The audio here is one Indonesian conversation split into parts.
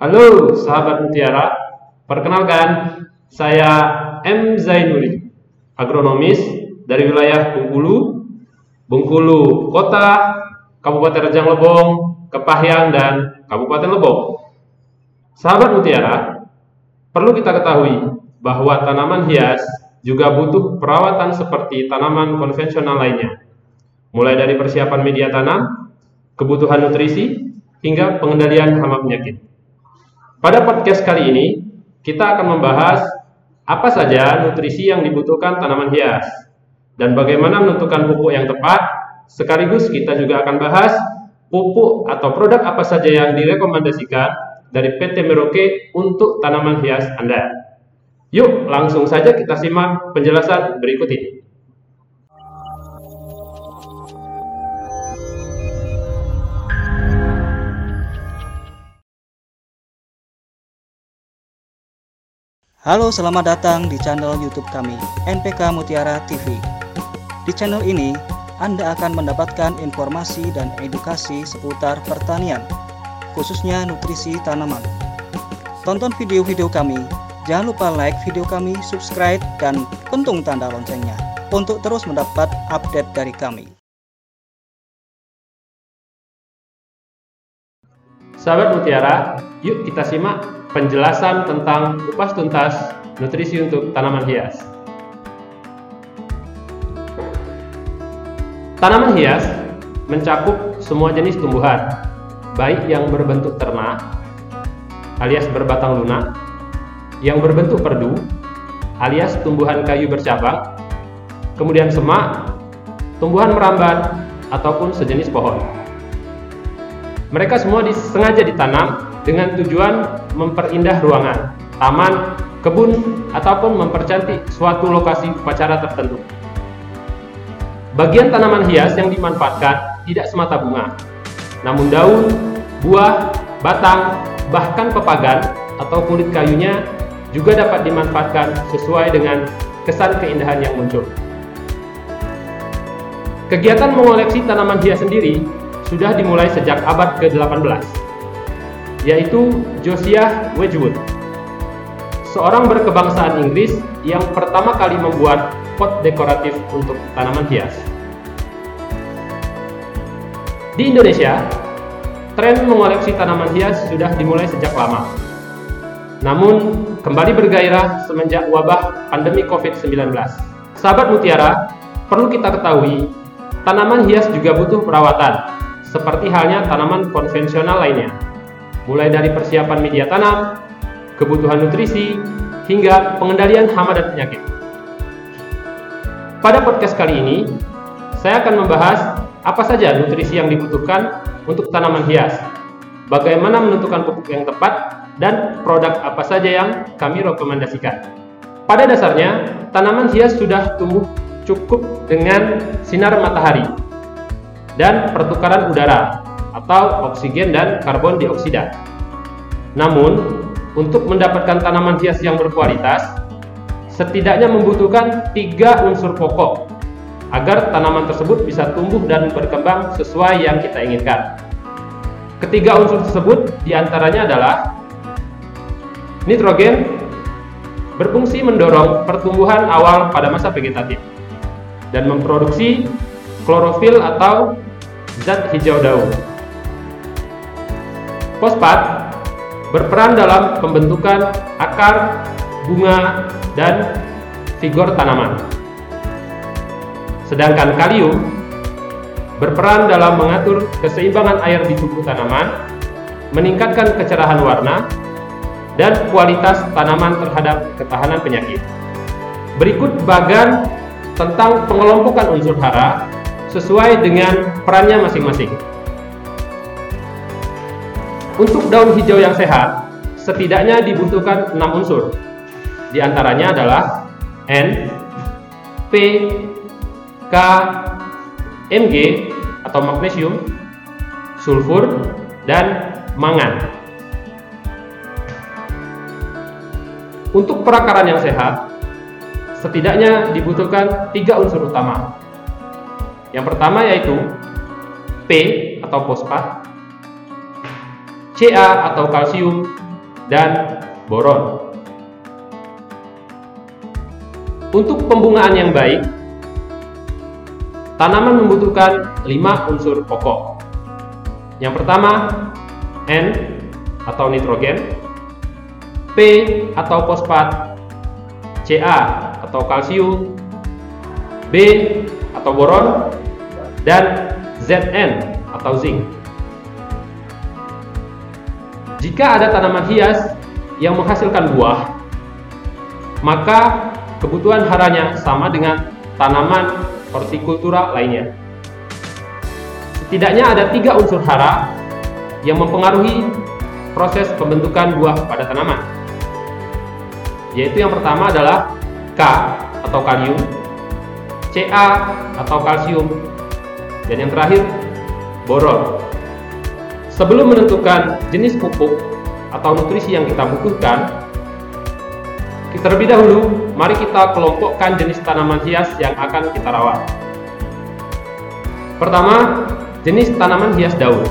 Halo sahabat Mutiara, perkenalkan saya M. Zainuri, agronomis dari wilayah Bengkulu, Bengkulu Kota, Kabupaten Rejang Lebong, Kepahyang, dan Kabupaten Lebong. Sahabat Mutiara, perlu kita ketahui bahwa tanaman hias juga butuh perawatan seperti tanaman konvensional lainnya, mulai dari persiapan media tanam, kebutuhan nutrisi, hingga pengendalian hama penyakit. Pada podcast kali ini, kita akan membahas apa saja nutrisi yang dibutuhkan tanaman hias dan bagaimana menentukan pupuk yang tepat. Sekaligus kita juga akan bahas pupuk atau produk apa saja yang direkomendasikan dari PT Merauke untuk tanaman hias Anda. Yuk, langsung saja kita simak penjelasan berikut ini. Halo, selamat datang di channel YouTube kami, NPK Mutiara TV. Di channel ini, Anda akan mendapatkan informasi dan edukasi seputar pertanian, khususnya nutrisi tanaman. Tonton video-video kami, jangan lupa like video kami, subscribe, dan pentung tanda loncengnya untuk terus mendapat update dari kami. Sahabat Mutiara, yuk kita simak penjelasan tentang kupas tuntas nutrisi untuk tanaman hias. Tanaman hias mencakup semua jenis tumbuhan, baik yang berbentuk ternak alias berbatang lunak, yang berbentuk perdu alias tumbuhan kayu bercabang, kemudian semak, tumbuhan merambat, ataupun sejenis pohon. Mereka semua disengaja ditanam dengan tujuan memperindah ruangan, taman, kebun, ataupun mempercantik suatu lokasi upacara tertentu. Bagian tanaman hias yang dimanfaatkan tidak semata bunga, namun daun, buah, batang, bahkan pepagan atau kulit kayunya juga dapat dimanfaatkan sesuai dengan kesan keindahan yang muncul. Kegiatan mengoleksi tanaman hias sendiri sudah dimulai sejak abad ke-18, yaitu Josiah Wedgwood, seorang berkebangsaan Inggris yang pertama kali membuat pot dekoratif untuk tanaman hias. Di Indonesia, tren mengoleksi tanaman hias sudah dimulai sejak lama. Namun, kembali bergairah semenjak wabah pandemi COVID-19. Sahabat Mutiara, perlu kita ketahui, tanaman hias juga butuh perawatan, seperti halnya tanaman konvensional lainnya, mulai dari persiapan media tanam, kebutuhan nutrisi, hingga pengendalian hama dan penyakit. Pada podcast kali ini, saya akan membahas apa saja nutrisi yang dibutuhkan untuk tanaman hias, bagaimana menentukan pupuk yang tepat, dan produk apa saja yang kami rekomendasikan. Pada dasarnya, tanaman hias sudah tumbuh cukup dengan sinar matahari dan pertukaran udara atau oksigen dan karbon dioksida. Namun, untuk mendapatkan tanaman hias yang berkualitas, setidaknya membutuhkan tiga unsur pokok agar tanaman tersebut bisa tumbuh dan berkembang sesuai yang kita inginkan. Ketiga unsur tersebut di antaranya adalah nitrogen, berfungsi mendorong pertumbuhan awal pada masa vegetatif, dan memproduksi klorofil atau zat hijau daun. Fosfat berperan dalam pembentukan akar, bunga, dan vigor tanaman. Sedangkan kalium berperan dalam mengatur keseimbangan air di tubuh tanaman, meningkatkan kecerahan warna, dan kualitas tanaman terhadap ketahanan penyakit. Berikut bagan tentang pengelompokan unsur hara sesuai dengan perannya masing-masing. Untuk daun hijau yang sehat, setidaknya dibutuhkan 6 unsur. Di antaranya adalah N, P, K, Mg atau magnesium, sulfur, dan mangan. Untuk perakaran yang sehat, setidaknya dibutuhkan tiga unsur utama, yang pertama yaitu P atau fosfat, Ca atau kalsium, dan boron. Untuk pembungaan yang baik, tanaman membutuhkan 5 unsur pokok. Yang pertama, N atau nitrogen, P atau fosfat, Ca atau kalsium, B atau boron, dan Zn atau zinc. Jika ada tanaman hias yang menghasilkan buah, maka kebutuhan haranya sama dengan tanaman hortikultura lainnya. Setidaknya ada tiga unsur hara yang mempengaruhi proses pembentukan buah pada tanaman. Yaitu yang pertama adalah K atau kalium, Ca atau kalsium, dan yang terakhir boron. Sebelum menentukan jenis pupuk atau nutrisi yang kita butuhkan, terlebih dahulu mari kita kelompokkan jenis tanaman hias yang akan kita rawat. Pertama, jenis tanaman hias daun.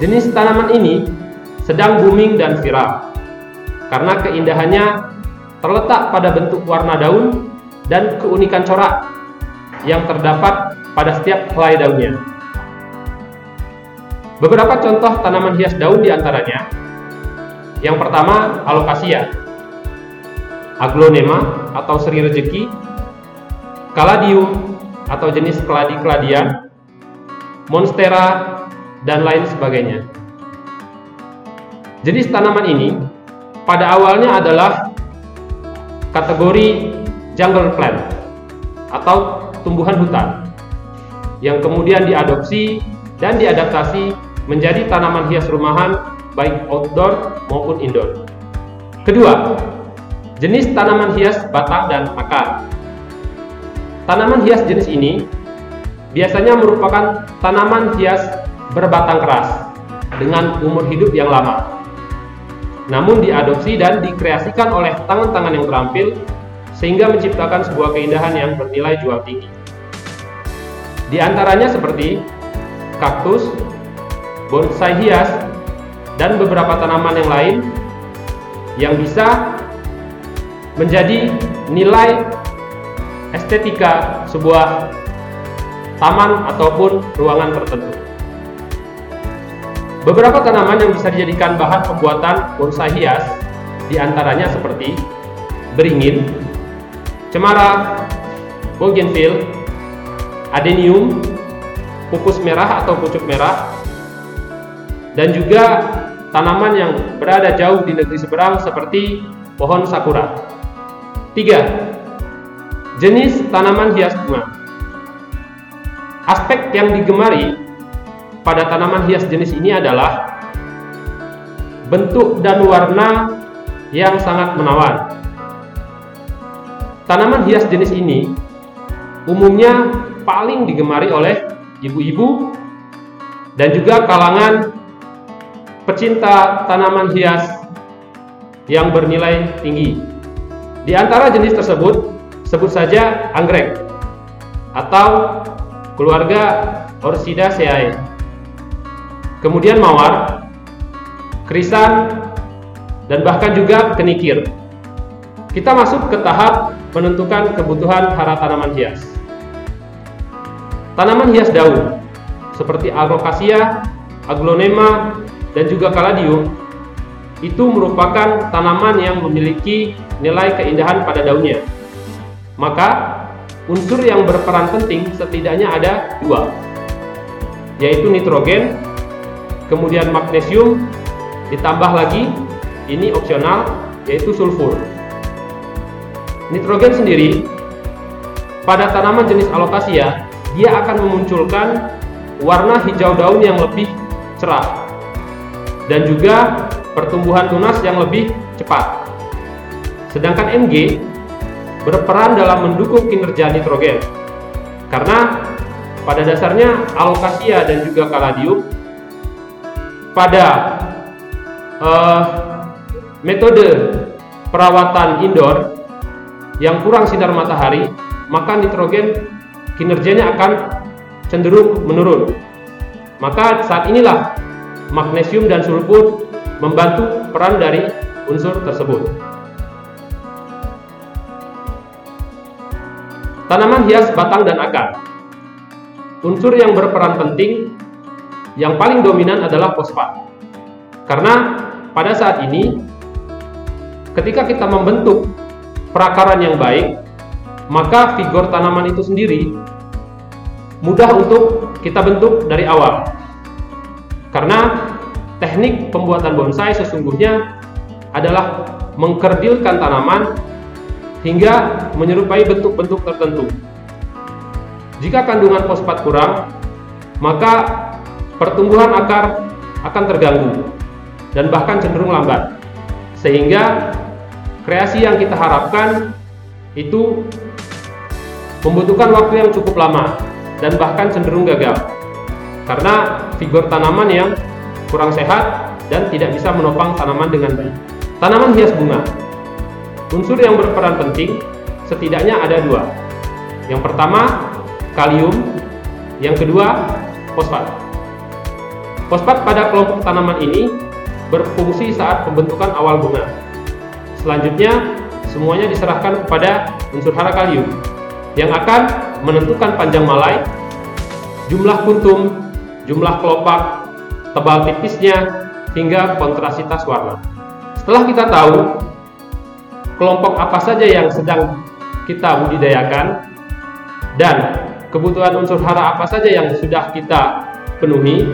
Jenis tanaman ini sedang booming dan viral karena keindahannya terletak pada bentuk warna daun dan keunikan corak yang terdapat pada setiap helai daunnya. Beberapa contoh tanaman hias daun di antaranya Yang pertama, alokasia Aglonema atau seri rejeki Caladium atau jenis keladi-keladian Monstera dan lain sebagainya. Jenis tanaman ini pada awalnya adalah kategori jungle plant atau tumbuhan hutan yang kemudian diadopsi dan diadaptasi menjadi tanaman hias rumahan baik outdoor maupun indoor. Kedua, jenis tanaman hias batang dan akar. Tanaman hias jenis ini biasanya merupakan tanaman hias berbatang keras dengan umur hidup yang lama. Namun diadopsi dan dikreasikan oleh tangan-tangan yang terampil sehingga menciptakan sebuah keindahan yang bernilai jual tinggi. Di antaranya seperti kaktus, bonsai hias, dan beberapa tanaman yang lain yang bisa menjadi nilai estetika sebuah taman ataupun ruangan tertentu. Beberapa tanaman yang bisa dijadikan bahan pembuatan bonsai hias di antaranya seperti beringin, cemara, bougainville, adenium, pupus merah atau pucuk merah, dan juga tanaman yang berada jauh di negeri seberang seperti pohon sakura. 3. Jenis tanaman hias bunga. Aspek yang digemari pada tanaman hias jenis ini adalah bentuk dan warna yang sangat menawan. Tanaman hias jenis ini umumnya paling digemari oleh ibu-ibu dan juga kalangan pecinta tanaman hias yang bernilai tinggi. Di antara jenis tersebut, sebut saja anggrek atau keluarga Orchidaceae. Kemudian mawar, krisan, dan bahkan juga kenikir. Kita masuk ke tahap menentukan kebutuhan hara tanaman hias. Tanaman hias daun seperti Alocasia, Aglonema, dan juga kaladium itu merupakan tanaman yang memiliki nilai keindahan pada daunnya. Maka unsur yang berperan penting setidaknya ada dua, yaitu nitrogen, kemudian magnesium, ditambah lagi ini opsional yaitu sulfur. Nitrogen sendiri pada tanaman jenis alokasia dia akan memunculkan warna hijau daun yang lebih cerah dan juga pertumbuhan tunas yang lebih cepat. Sedangkan Mg berperan dalam mendukung kinerja nitrogen. Karena pada dasarnya alokasia dan juga kaladium pada uh, metode perawatan indoor yang kurang sinar matahari, maka nitrogen kinerjanya akan cenderung menurun. Maka saat inilah magnesium dan sulfur membantu peran dari unsur tersebut. Tanaman hias batang dan akar. Unsur yang berperan penting yang paling dominan adalah fosfat. Karena pada saat ini ketika kita membentuk perakaran yang baik, maka figur tanaman itu sendiri mudah untuk kita bentuk dari awal. Karena teknik pembuatan bonsai sesungguhnya adalah mengkerdilkan tanaman hingga menyerupai bentuk-bentuk tertentu. Jika kandungan fosfat kurang, maka pertumbuhan akar akan terganggu dan bahkan cenderung lambat. Sehingga kreasi yang kita harapkan itu membutuhkan waktu yang cukup lama dan bahkan cenderung gagal karena figur tanaman yang kurang sehat dan tidak bisa menopang tanaman dengan baik. Tanaman hias bunga Unsur yang berperan penting setidaknya ada dua. Yang pertama, kalium. Yang kedua, fosfat. Fosfat pada kelompok tanaman ini berfungsi saat pembentukan awal bunga. Selanjutnya, semuanya diserahkan kepada unsur hara kalium yang akan menentukan panjang malai, jumlah kuntum, jumlah kelopak, tebal tipisnya, hingga kontrasitas warna. Setelah kita tahu kelompok apa saja yang sedang kita budidayakan dan kebutuhan unsur hara apa saja yang sudah kita penuhi,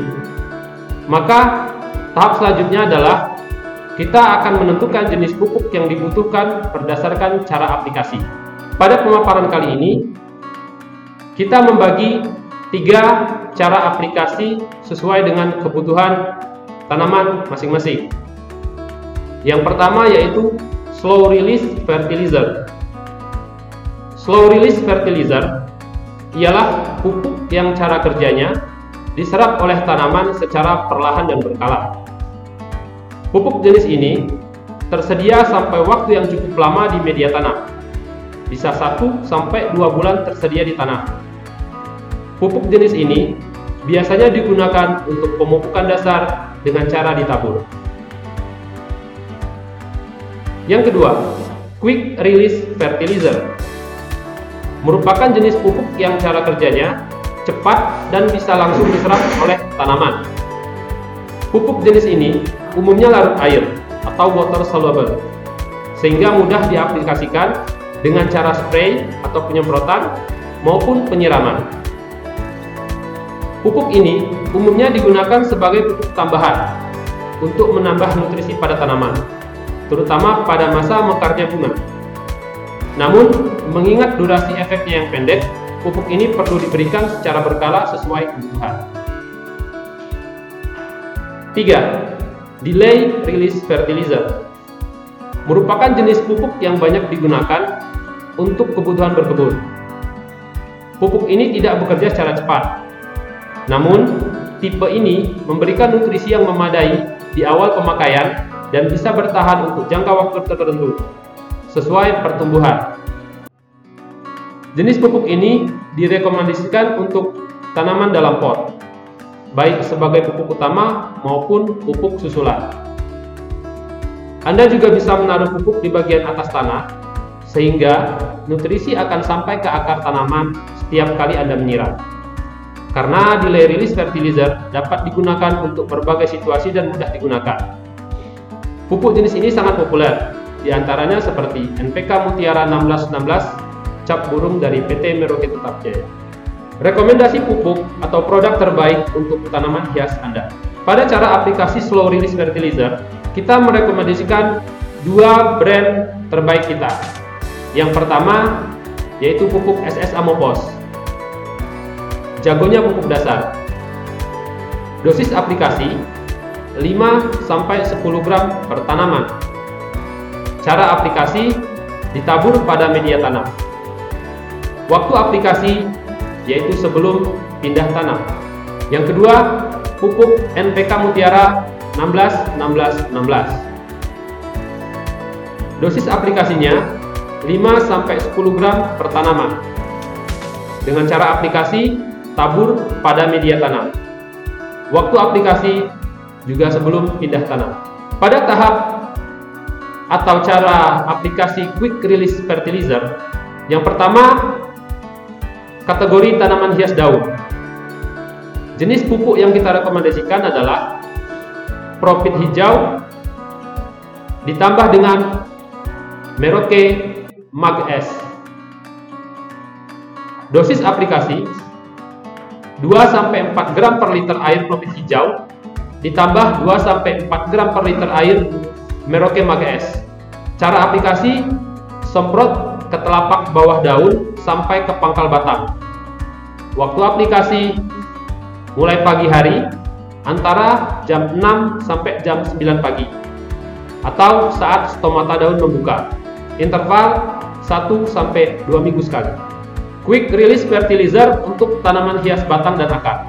maka tahap selanjutnya adalah kita akan menentukan jenis pupuk yang dibutuhkan berdasarkan cara aplikasi. Pada pemaparan kali ini, kita membagi tiga cara aplikasi sesuai dengan kebutuhan tanaman masing-masing. Yang pertama yaitu slow release fertilizer. Slow release fertilizer ialah pupuk yang cara kerjanya diserap oleh tanaman secara perlahan dan berkala. Pupuk jenis ini tersedia sampai waktu yang cukup lama di media tanam. Bisa 1 sampai 2 bulan tersedia di tanah. Pupuk jenis ini biasanya digunakan untuk pemupukan dasar dengan cara ditabur. Yang kedua, quick release fertilizer merupakan jenis pupuk yang cara kerjanya cepat dan bisa langsung diserap oleh tanaman. Pupuk jenis ini umumnya larut air atau water soluble, sehingga mudah diaplikasikan dengan cara spray atau penyemprotan maupun penyiraman. Pupuk ini umumnya digunakan sebagai pupuk tambahan untuk menambah nutrisi pada tanaman, terutama pada masa mekarnya bunga. Namun, mengingat durasi efeknya yang pendek, pupuk ini perlu diberikan secara berkala sesuai kebutuhan. 3 delay release fertilizer merupakan jenis pupuk yang banyak digunakan untuk kebutuhan berkebun. Pupuk ini tidak bekerja secara cepat. Namun, tipe ini memberikan nutrisi yang memadai di awal pemakaian dan bisa bertahan untuk jangka waktu tertentu sesuai pertumbuhan. Jenis pupuk ini direkomendasikan untuk tanaman dalam pot baik sebagai pupuk utama maupun pupuk susulan. Anda juga bisa menaruh pupuk di bagian atas tanah, sehingga nutrisi akan sampai ke akar tanaman setiap kali Anda menyiram. Karena delay release fertilizer dapat digunakan untuk berbagai situasi dan mudah digunakan. Pupuk jenis ini sangat populer, di antaranya seperti NPK Mutiara 1616, cap burung dari PT Merauke Tetap Jaya. Rekomendasi pupuk atau produk terbaik untuk tanaman hias Anda. Pada cara aplikasi slow release fertilizer, kita merekomendasikan dua brand terbaik kita. Yang pertama yaitu pupuk SS Amopos. Jagonya pupuk dasar. Dosis aplikasi 5 sampai 10 gram per tanaman. Cara aplikasi ditabur pada media tanam. Waktu aplikasi yaitu sebelum pindah tanam. Yang kedua, pupuk NPK Mutiara 16 16 16. Dosis aplikasinya 5 sampai 10 gram per tanaman. Dengan cara aplikasi tabur pada media tanam. Waktu aplikasi juga sebelum pindah tanam. Pada tahap atau cara aplikasi quick release fertilizer, yang pertama kategori tanaman hias daun. Jenis pupuk yang kita rekomendasikan adalah Profit hijau ditambah dengan Merauke Mag S. Dosis aplikasi 2 sampai 4 gram per liter air Profit hijau ditambah 2 sampai 4 gram per liter air Merauke Magas. Cara aplikasi semprot ke telapak bawah daun sampai ke pangkal batang. Waktu aplikasi mulai pagi hari antara jam 6 sampai jam 9 pagi atau saat stomata daun membuka. Interval 1 sampai 2 minggu sekali. Quick release fertilizer untuk tanaman hias batang dan akar.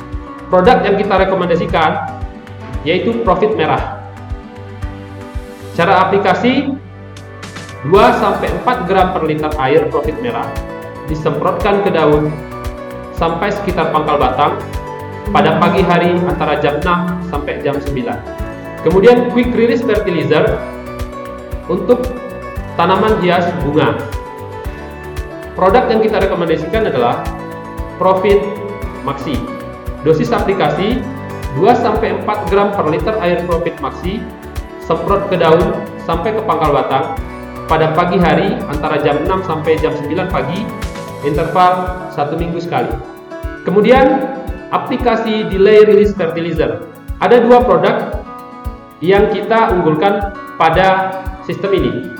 Produk yang kita rekomendasikan yaitu profit merah. Cara aplikasi 2 sampai 4 gram per liter air profit merah disemprotkan ke daun sampai sekitar pangkal batang pada pagi hari antara jam 6 sampai jam 9. Kemudian quick release fertilizer untuk tanaman hias bunga. Produk yang kita rekomendasikan adalah Profit Maxi. Dosis aplikasi 2-4 gram per liter air profit maxi semprot ke daun sampai ke pangkal batang pada pagi hari antara jam 6 sampai jam 9 pagi interval satu minggu sekali. Kemudian aplikasi delay release fertilizer. Ada dua produk yang kita unggulkan pada sistem ini,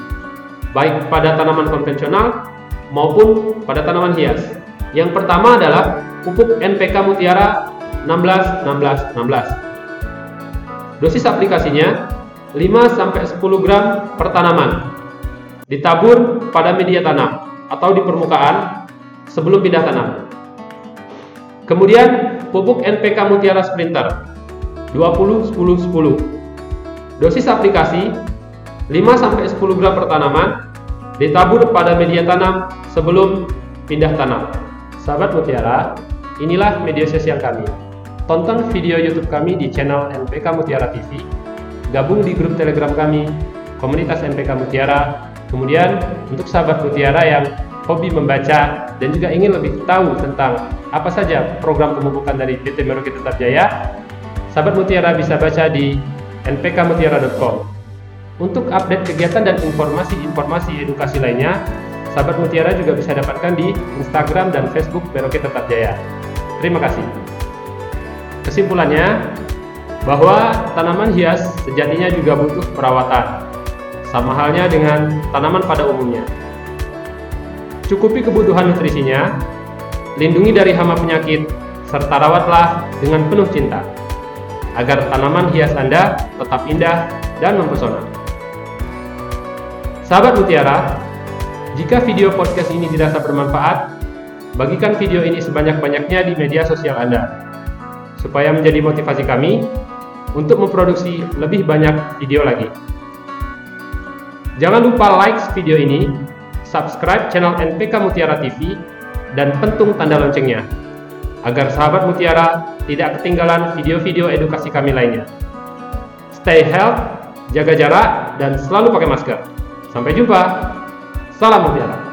baik pada tanaman konvensional maupun pada tanaman hias. Yang pertama adalah pupuk NPK Mutiara 16 16 16. Dosis aplikasinya 5 sampai 10 gram per tanaman. Ditabur pada media tanam atau di permukaan sebelum pindah tanam. Kemudian pupuk NPK Mutiara Sprinter 20 10 10. Dosis aplikasi 5 sampai 10 gram per tanaman ditabur pada media tanam sebelum pindah tanam. Sahabat Mutiara, inilah media sosial kami. Tonton video YouTube kami di channel NPK Mutiara TV, gabung di grup Telegram kami, komunitas NPK Mutiara. Kemudian untuk sahabat Mutiara yang hobi membaca dan juga ingin lebih tahu tentang apa saja program pemupukan dari PT Merauke Tetap Jaya, sahabat Mutiara bisa baca di npkmutiara.com. Untuk update kegiatan dan informasi-informasi edukasi lainnya, sahabat Mutiara juga bisa dapatkan di Instagram dan Facebook Merauke Tetap Jaya. Terima kasih. Kesimpulannya, bahwa tanaman hias sejatinya juga butuh perawatan, sama halnya dengan tanaman pada umumnya. Cukupi kebutuhan nutrisinya, lindungi dari hama penyakit, serta rawatlah dengan penuh cinta, agar tanaman hias Anda tetap indah dan mempesona. Sahabat Mutiara, jika video podcast ini dirasa bermanfaat, bagikan video ini sebanyak-banyaknya di media sosial Anda supaya menjadi motivasi kami untuk memproduksi lebih banyak video lagi. Jangan lupa like video ini, subscribe channel NPK Mutiara TV, dan pentung tanda loncengnya, agar sahabat Mutiara tidak ketinggalan video-video edukasi kami lainnya. Stay healthy, jaga jarak, dan selalu pakai masker. Sampai jumpa. Salam Mutiara.